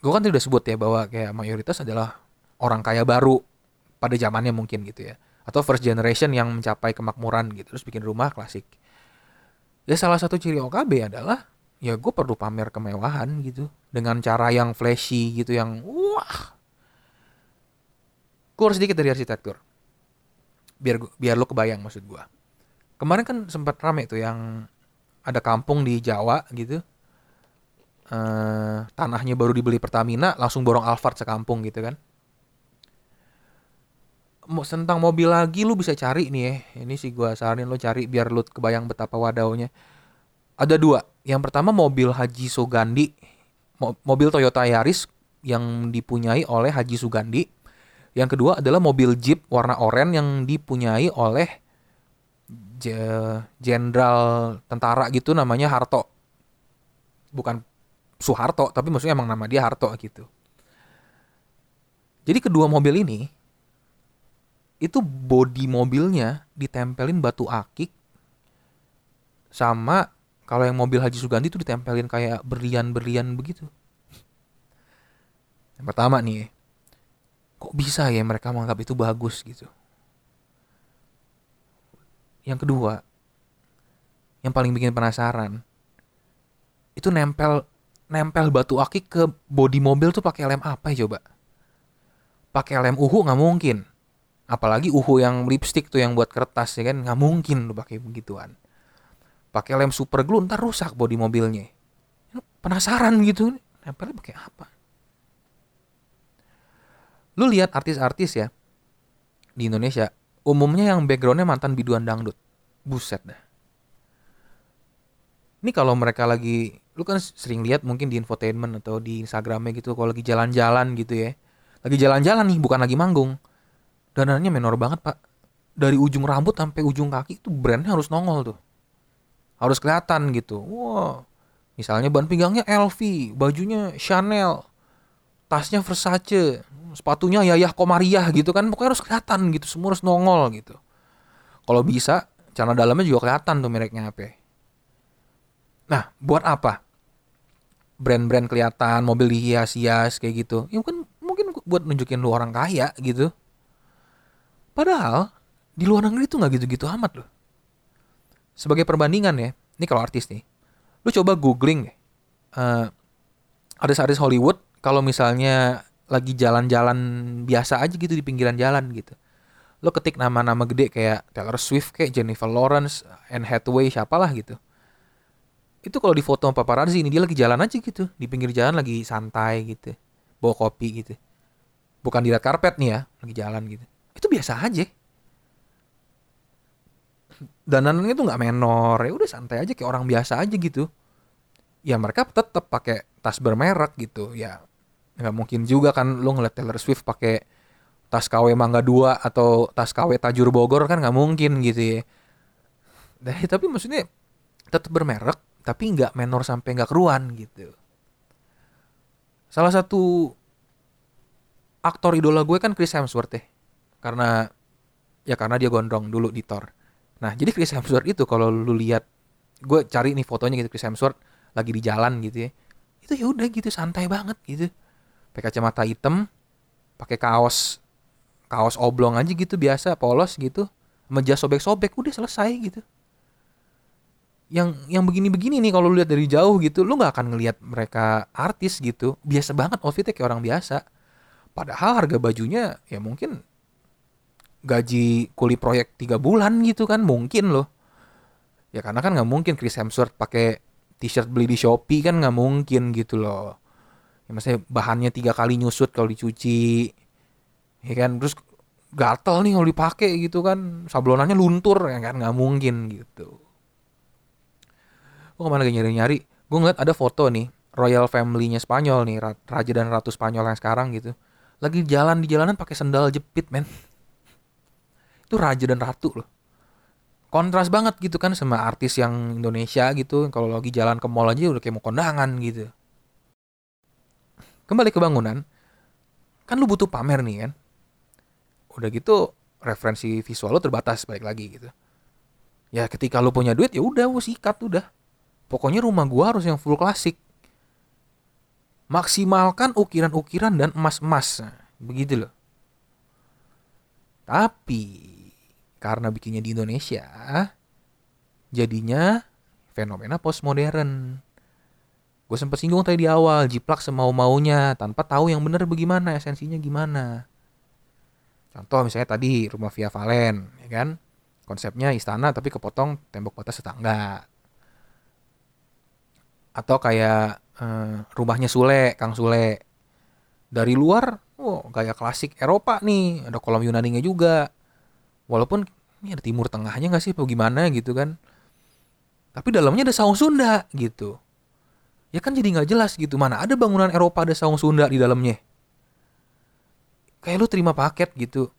Gue kan tadi udah sebut ya bahwa kayak mayoritas adalah orang kaya baru pada zamannya mungkin gitu ya. Atau first generation yang mencapai kemakmuran gitu, terus bikin rumah klasik ya salah satu ciri OKB adalah ya gue perlu pamer kemewahan gitu. Dengan cara yang flashy gitu yang wah. Gue harus sedikit dari arsitektur. Biar biar lo kebayang maksud gue kemarin kan sempat rame tuh yang ada kampung di Jawa gitu. Uh, tanahnya baru dibeli Pertamina langsung borong Alphard sekampung gitu kan tentang mobil lagi lu bisa cari nih ya. Ini sih gua saranin lu cari biar lu kebayang betapa wadaunya. Ada dua. Yang pertama mobil Haji Sugandi. Mobil Toyota Yaris yang dipunyai oleh Haji Sugandi. Yang kedua adalah mobil Jeep warna oranye yang dipunyai oleh jenderal tentara gitu namanya Harto. Bukan Soeharto, tapi maksudnya emang nama dia Harto gitu. Jadi kedua mobil ini itu body mobilnya ditempelin batu akik sama kalau yang mobil Haji Suganti itu ditempelin kayak berlian-berlian begitu. Yang pertama nih, kok bisa ya mereka menganggap itu bagus gitu. Yang kedua, yang paling bikin penasaran, itu nempel nempel batu akik ke bodi mobil tuh pakai lem apa ya coba? Pakai lem uhu nggak mungkin apalagi uhu yang lipstick tuh yang buat kertas ya kan? Nggak mungkin lu pakai begituan. Pakai lem super glue ntar rusak bodi mobilnya. Penasaran gitu nempelnya pakai apa? Lu lihat artis-artis ya di Indonesia umumnya yang backgroundnya mantan biduan dangdut. Buset dah. Ini kalau mereka lagi lu kan sering lihat mungkin di infotainment atau di Instagramnya gitu kalau lagi jalan-jalan gitu ya. Lagi jalan-jalan nih bukan lagi manggung dananya menor banget pak. Dari ujung rambut sampai ujung kaki itu brandnya harus nongol tuh. Harus kelihatan gitu. Wow misalnya ban pinggangnya LV bajunya Chanel tasnya Versace sepatunya Yayah Komariah gitu kan pokoknya harus kelihatan gitu semua harus nongol gitu. Kalau bisa celana dalamnya juga kelihatan tuh mereknya apa nah buat apa? Brand-brand kelihatan mobil dihias-hias kayak gitu. Ya kan mungkin buat nunjukin lu orang kaya gitu padahal di luar negeri tuh nggak gitu-gitu amat loh. Sebagai perbandingan ya ini kalau artis nih lu coba googling deh uh, artis-artis Hollywood kalau misalnya lagi jalan-jalan biasa aja gitu di pinggiran jalan gitu. Lo ketik nama-nama gede kayak Taylor Swift kayak Jennifer Lawrence Anne Hathaway siapalah gitu. Itu kalau di foto paparazzi ini dia lagi jalan aja gitu di pinggir jalan lagi santai gitu bawa kopi gitu. Bukan di red carpet nih ya lagi jalan gitu itu biasa aja. Danannya itu nggak menor. Ya udah santai aja kayak orang biasa aja gitu. Ya mereka tetap pakai tas bermerek gitu. Ya nggak mungkin juga kan lo ngeliat Taylor Swift pakai tas KW Mangga 2 atau tas KW Tajur Bogor kan nggak mungkin gitu ya. tapi maksudnya tetap bermerek tapi nggak menor sampai nggak keruan gitu. Salah satu aktor idola gue kan Chris Hemsworth ya karena ya karena dia gondrong dulu di Thor. Nah jadi Chris Hemsworth itu kalau lu lihat gue cari nih fotonya gitu Chris Hemsworth lagi di jalan gitu ya. Itu ya udah gitu santai banget gitu. Pakai kacamata hitam pakai kaos kaos oblong aja gitu biasa polos gitu. Meja sobek-sobek udah selesai gitu. Yang yang begini-begini nih kalau lu lihat dari jauh gitu lu nggak akan ngelihat mereka artis gitu. Biasa banget outfitnya kayak orang biasa. Padahal harga bajunya ya mungkin gaji kuli proyek tiga bulan gitu kan mungkin loh. Ya karena kan nggak mungkin Chris Hemsworth pakai t-shirt beli di Shopee kan nggak mungkin gitu loh. Ya maksudnya bahannya tiga kali nyusut kalau dicuci. Ya kan terus gatel nih kalau dipakai gitu kan sablonannya luntur ya kan nggak mungkin gitu. Gue ke mana lagi nyari-nyari? Gue ngeliat ada foto nih royal family-nya Spanyol nih raja dan ratu Spanyol yang sekarang gitu. Lagi jalan di jalanan pakai sendal jepit men itu raja dan ratu loh kontras banget gitu kan sama artis yang Indonesia gitu kalau lagi jalan ke mall aja udah kayak mau kondangan gitu kembali ke bangunan kan lu butuh pamer nih kan udah gitu referensi visual lo terbatas balik lagi gitu ya ketika lu punya duit ya udah lu sikat udah Pokoknya rumah gua harus yang full klasik. Maksimalkan ukiran-ukiran dan emas-emas. Nah, begitu loh. Tapi karena bikinnya di Indonesia, jadinya fenomena postmodern. Gue sempat singgung tadi di awal, jiplak semau-maunya tanpa tahu yang benar bagaimana, esensinya gimana. Contoh misalnya tadi rumah Via Valen, ya kan? Konsepnya istana tapi kepotong tembok batas tetangga atau kayak uh, rumahnya Sule, Kang Sule. Dari luar, oh gaya klasik Eropa nih, ada kolam Yunaninya juga. Walaupun ini ada timur tengahnya nggak sih, apa gimana gitu kan. Tapi dalamnya ada saung Sunda gitu. Ya kan jadi nggak jelas gitu, mana ada bangunan Eropa ada saung Sunda di dalamnya. Kayak lu terima paket gitu.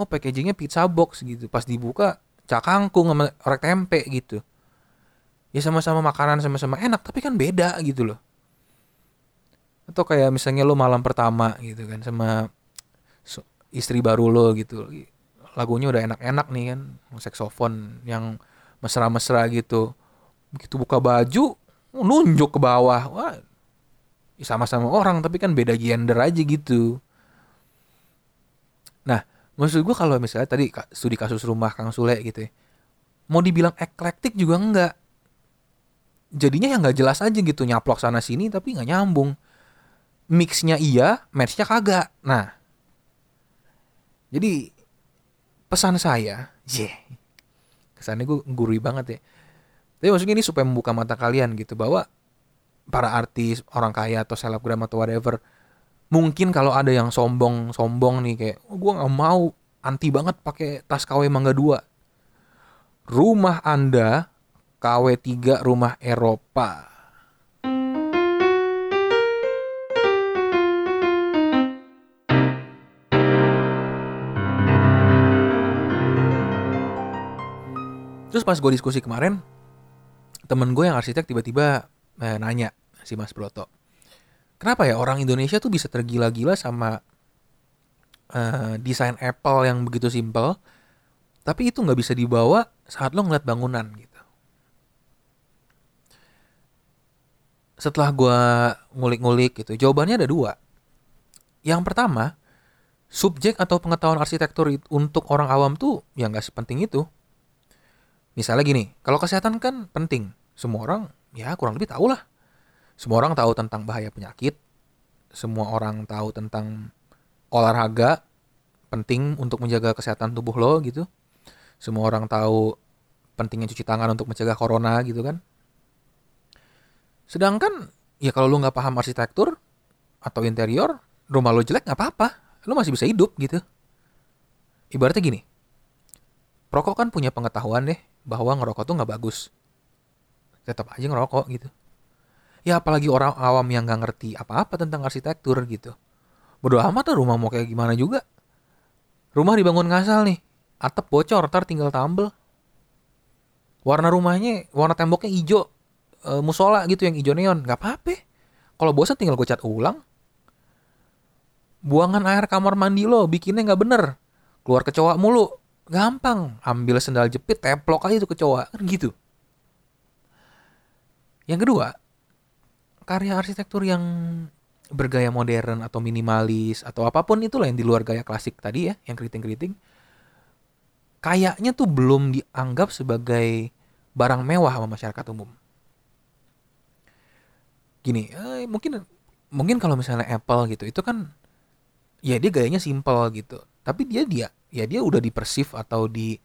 Oh packagingnya pizza box gitu. Pas dibuka, cak kangkung sama orek tempe gitu ya sama-sama makanan sama-sama enak tapi kan beda gitu loh atau kayak misalnya lo malam pertama gitu kan sama istri baru lo gitu lagunya udah enak-enak nih kan saksofon yang mesra-mesra gitu. Begitu buka baju nunjuk ke bawah. Wah ya sama-sama orang tapi kan beda gender aja gitu. Nah maksud gue kalau misalnya tadi studi kasus rumah Kang Sule gitu ya mau dibilang eklektik juga enggak. Jadinya yang nggak jelas aja gitu nyaplok sana sini tapi nggak nyambung. Mixnya iya matchnya kagak. Nah jadi pesan saya yeah, kesannya gue gurui banget ya. Tapi maksudnya ini supaya membuka mata kalian gitu bahwa para artis orang kaya atau selebgram atau whatever mungkin kalau ada yang sombong-sombong nih kayak oh, gue nggak mau anti banget pakai tas KW Mangga 2 rumah anda KW 3 rumah Eropa pas gue diskusi kemarin, temen gue yang arsitek tiba-tiba eh, nanya si Mas Broto, kenapa ya orang Indonesia tuh bisa tergila-gila sama eh, desain Apple yang begitu simple, tapi itu nggak bisa dibawa saat lo ngeliat bangunan gitu. Setelah gue ngulik-ngulik gitu, jawabannya ada dua. Yang pertama, subjek atau pengetahuan arsitektur it- untuk orang awam tuh ya nggak sepenting itu. Misalnya gini, kalau kesehatan kan penting. Semua orang ya kurang lebih tahu lah. Semua orang tahu tentang bahaya penyakit. Semua orang tahu tentang olahraga penting untuk menjaga kesehatan tubuh lo gitu. Semua orang tahu pentingnya cuci tangan untuk mencegah corona gitu kan. Sedangkan ya kalau lo nggak paham arsitektur atau interior, rumah lo jelek nggak apa-apa. Lo masih bisa hidup gitu. Ibaratnya gini, perokok kan punya pengetahuan deh bahwa ngerokok tuh nggak bagus. Tetap aja ngerokok gitu. Ya apalagi orang awam yang nggak ngerti apa-apa tentang arsitektur gitu. Bodoh amat lah rumah mau kayak gimana juga. Rumah dibangun ngasal nih. Atap bocor, ntar tinggal tambel. Warna rumahnya, warna temboknya hijau. E, musola gitu yang hijau neon. Nggak apa-apa. Kalau bosan tinggal gue cat ulang. Buangan air kamar mandi lo bikinnya nggak bener. Keluar kecoa mulu gampang ambil sendal jepit teplok aja itu kecoa kan gitu. Yang kedua karya arsitektur yang bergaya modern atau minimalis atau apa pun itulah yang di luar gaya klasik tadi ya yang keriting-keriting kayaknya tuh belum dianggap sebagai barang mewah sama masyarakat umum. Gini eh, mungkin mungkin kalau misalnya Apple gitu itu kan ya dia gayanya simple gitu tapi dia dia ya dia udah di persif atau di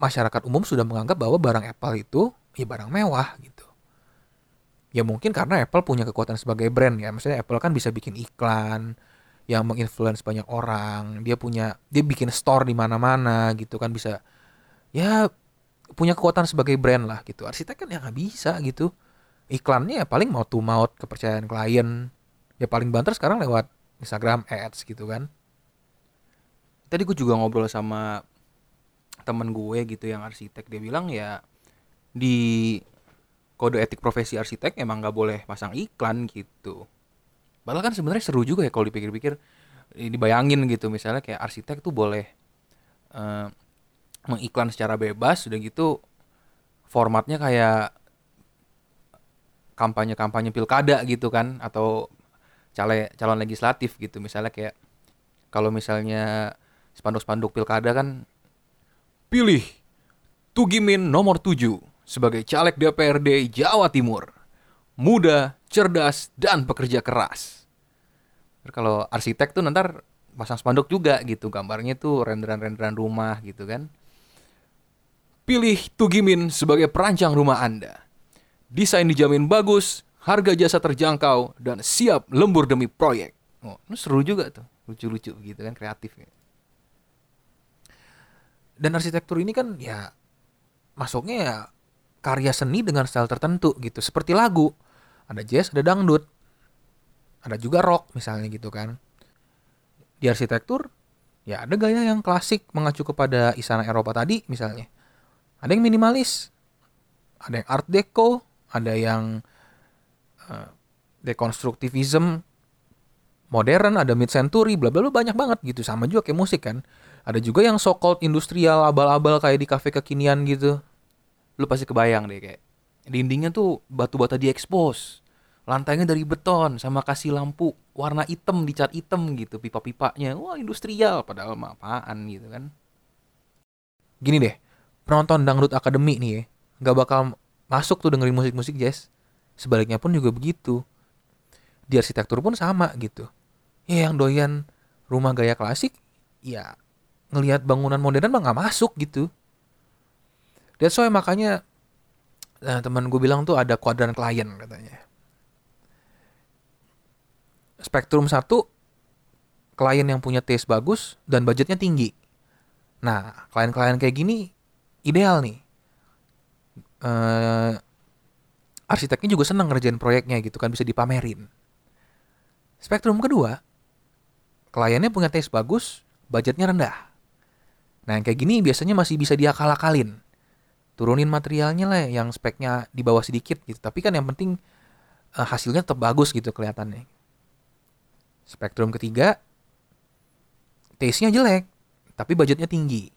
masyarakat umum sudah menganggap bahwa barang Apple itu ya barang mewah gitu. Ya mungkin karena Apple punya kekuatan sebagai brand ya. Maksudnya Apple kan bisa bikin iklan yang menginfluence banyak orang. Dia punya dia bikin store di mana-mana gitu kan bisa ya punya kekuatan sebagai brand lah gitu. Arsitek kan ya nggak bisa gitu. Iklannya ya paling mau to mouth kepercayaan klien. Ya paling banter sekarang lewat Instagram ads gitu kan. Tadi gue juga ngobrol sama temen gue gitu yang arsitek. Dia bilang ya di kode etik profesi arsitek emang nggak boleh pasang iklan gitu. Padahal kan sebenarnya seru juga ya kalau dipikir-pikir. Eh, dibayangin gitu misalnya kayak arsitek tuh boleh eh, mengiklan secara bebas udah gitu formatnya kayak kampanye-kampanye pilkada gitu kan atau calon calon legislatif gitu misalnya kayak kalau misalnya spanduk-spanduk pilkada kan pilih Tugimin nomor 7 sebagai caleg DPRD Jawa Timur. Muda, cerdas, dan pekerja keras. Kalau arsitek tuh ntar pasang spanduk juga gitu. Gambarnya tuh renderan-renderan rumah gitu kan. Pilih Tugimin sebagai perancang rumah Anda. Desain dijamin bagus, harga jasa terjangkau, dan siap lembur demi proyek. Oh, ini seru juga tuh. Lucu-lucu gitu kan, kreatif. ya. dan arsitektur ini kan ya masuknya ya karya seni dengan style tertentu gitu seperti lagu ada jazz ada dangdut ada juga rock misalnya gitu kan di arsitektur ya ada gaya yang klasik mengacu kepada istana Eropa tadi misalnya ada yang minimalis ada yang art deco ada yang dekonstruktivism modern ada mid century bla bla banyak banget gitu. Sama juga kayak musik kan. Ada juga yang so called industrial abal-abal kayak di kafe kekinian gitu. Lu pasti kebayang deh kayak dindingnya tuh batu bata diekspos. Lantainya dari beton sama kasih lampu warna hitam dicat hitam gitu pipa-pipanya. Wah industrial padahal mah apaan gitu kan. Gini deh penonton dangdut akademi nih ya nggak bakal masuk tuh dengerin musik-musik jazz sebaliknya pun juga begitu di arsitektur pun sama gitu ya yang doyan rumah gaya klasik ya ngelihat bangunan modern mah nggak masuk gitu that's why makanya nah, teman gue bilang tuh ada kuadran klien katanya spektrum satu klien yang punya taste bagus dan budgetnya tinggi. Nah, klien-klien kayak gini ideal nih. Uh, arsiteknya juga senang ngerjain proyeknya gitu kan bisa dipamerin. Spektrum kedua, kliennya punya taste bagus, budgetnya rendah. Nah, yang kayak gini biasanya masih bisa diakal-akalin. Turunin materialnya lah yang speknya di bawah sedikit gitu. Tapi kan yang penting uh, hasilnya tetap bagus gitu kelihatannya. Spektrum ketiga, taste-nya jelek, tapi budgetnya tinggi.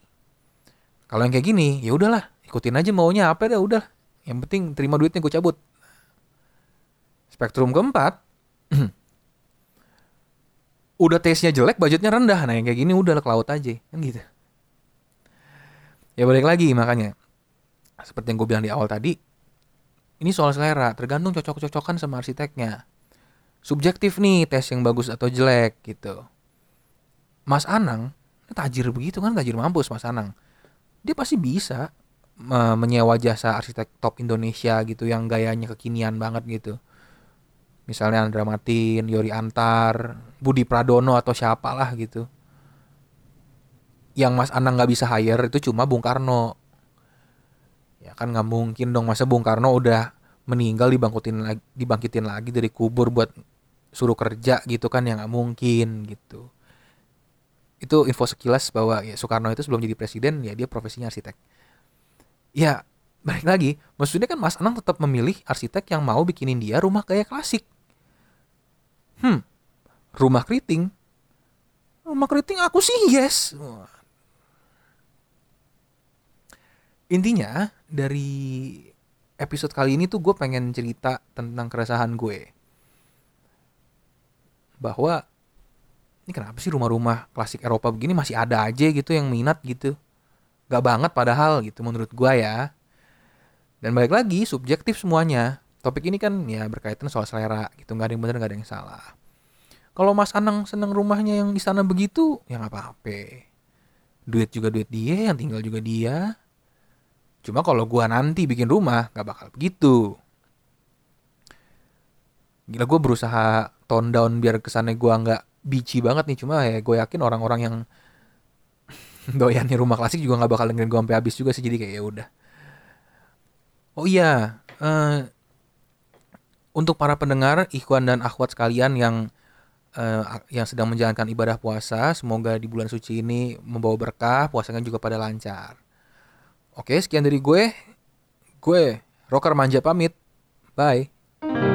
Kalau yang kayak gini, ya udahlah, ikutin aja maunya apa dah udah. Yang penting terima duitnya gue cabut. Spektrum keempat, udah taste-nya jelek, budgetnya rendah. Nah yang kayak gini udah ke laut aja, kan gitu. Ya balik lagi makanya. Seperti yang gue bilang di awal tadi, ini soal selera, tergantung cocok-cocokan sama arsiteknya. Subjektif nih tes yang bagus atau jelek gitu. Mas Anang, tajir begitu kan, tajir mampus Mas Anang. Dia pasti bisa menyewa jasa arsitek top Indonesia gitu yang gayanya kekinian banget gitu. Misalnya Andra Matin, Yori Antar, Budi Pradono atau siapa lah gitu. Yang Mas Anang nggak bisa hire itu cuma Bung Karno. Ya kan nggak mungkin dong masa Bung Karno udah meninggal dibangkitin lagi, dibangkitin lagi dari kubur buat suruh kerja gitu kan yang nggak mungkin gitu itu info sekilas bahwa ya Soekarno itu sebelum jadi presiden ya dia profesinya arsitek. Ya balik lagi, maksudnya kan Mas Anang tetap memilih arsitek yang mau bikinin dia rumah gaya klasik. Hmm, rumah keriting. Rumah keriting aku sih yes. Intinya dari episode kali ini tuh gue pengen cerita tentang keresahan gue. Bahwa ini kenapa sih rumah-rumah klasik Eropa begini masih ada aja gitu yang minat gitu gak banget padahal gitu menurut gua ya. Dan balik lagi subjektif semuanya. Topik ini kan ya berkaitan soal selera gitu nggak ada yang benar nggak ada yang salah. Kalau Mas Anang seneng rumahnya yang di sana begitu ya nggak apa-apa. Duit juga duit dia yang tinggal juga dia. Cuma kalau gua nanti bikin rumah nggak bakal begitu. Gila gue berusaha tone down biar kesannya gue nggak bici banget nih. Cuma ya gue yakin orang-orang yang doyannya rumah klasik juga nggak bakal dengerin gue sampai habis juga sih jadi kayak ya udah. Oh iya uh, untuk para pendengar ikhwan dan akhwat sekalian yang uh, yang sedang menjalankan ibadah puasa semoga di bulan suci ini membawa berkah puasanya juga pada lancar. Oke sekian dari gue. Gue rocker manja pamit. Bye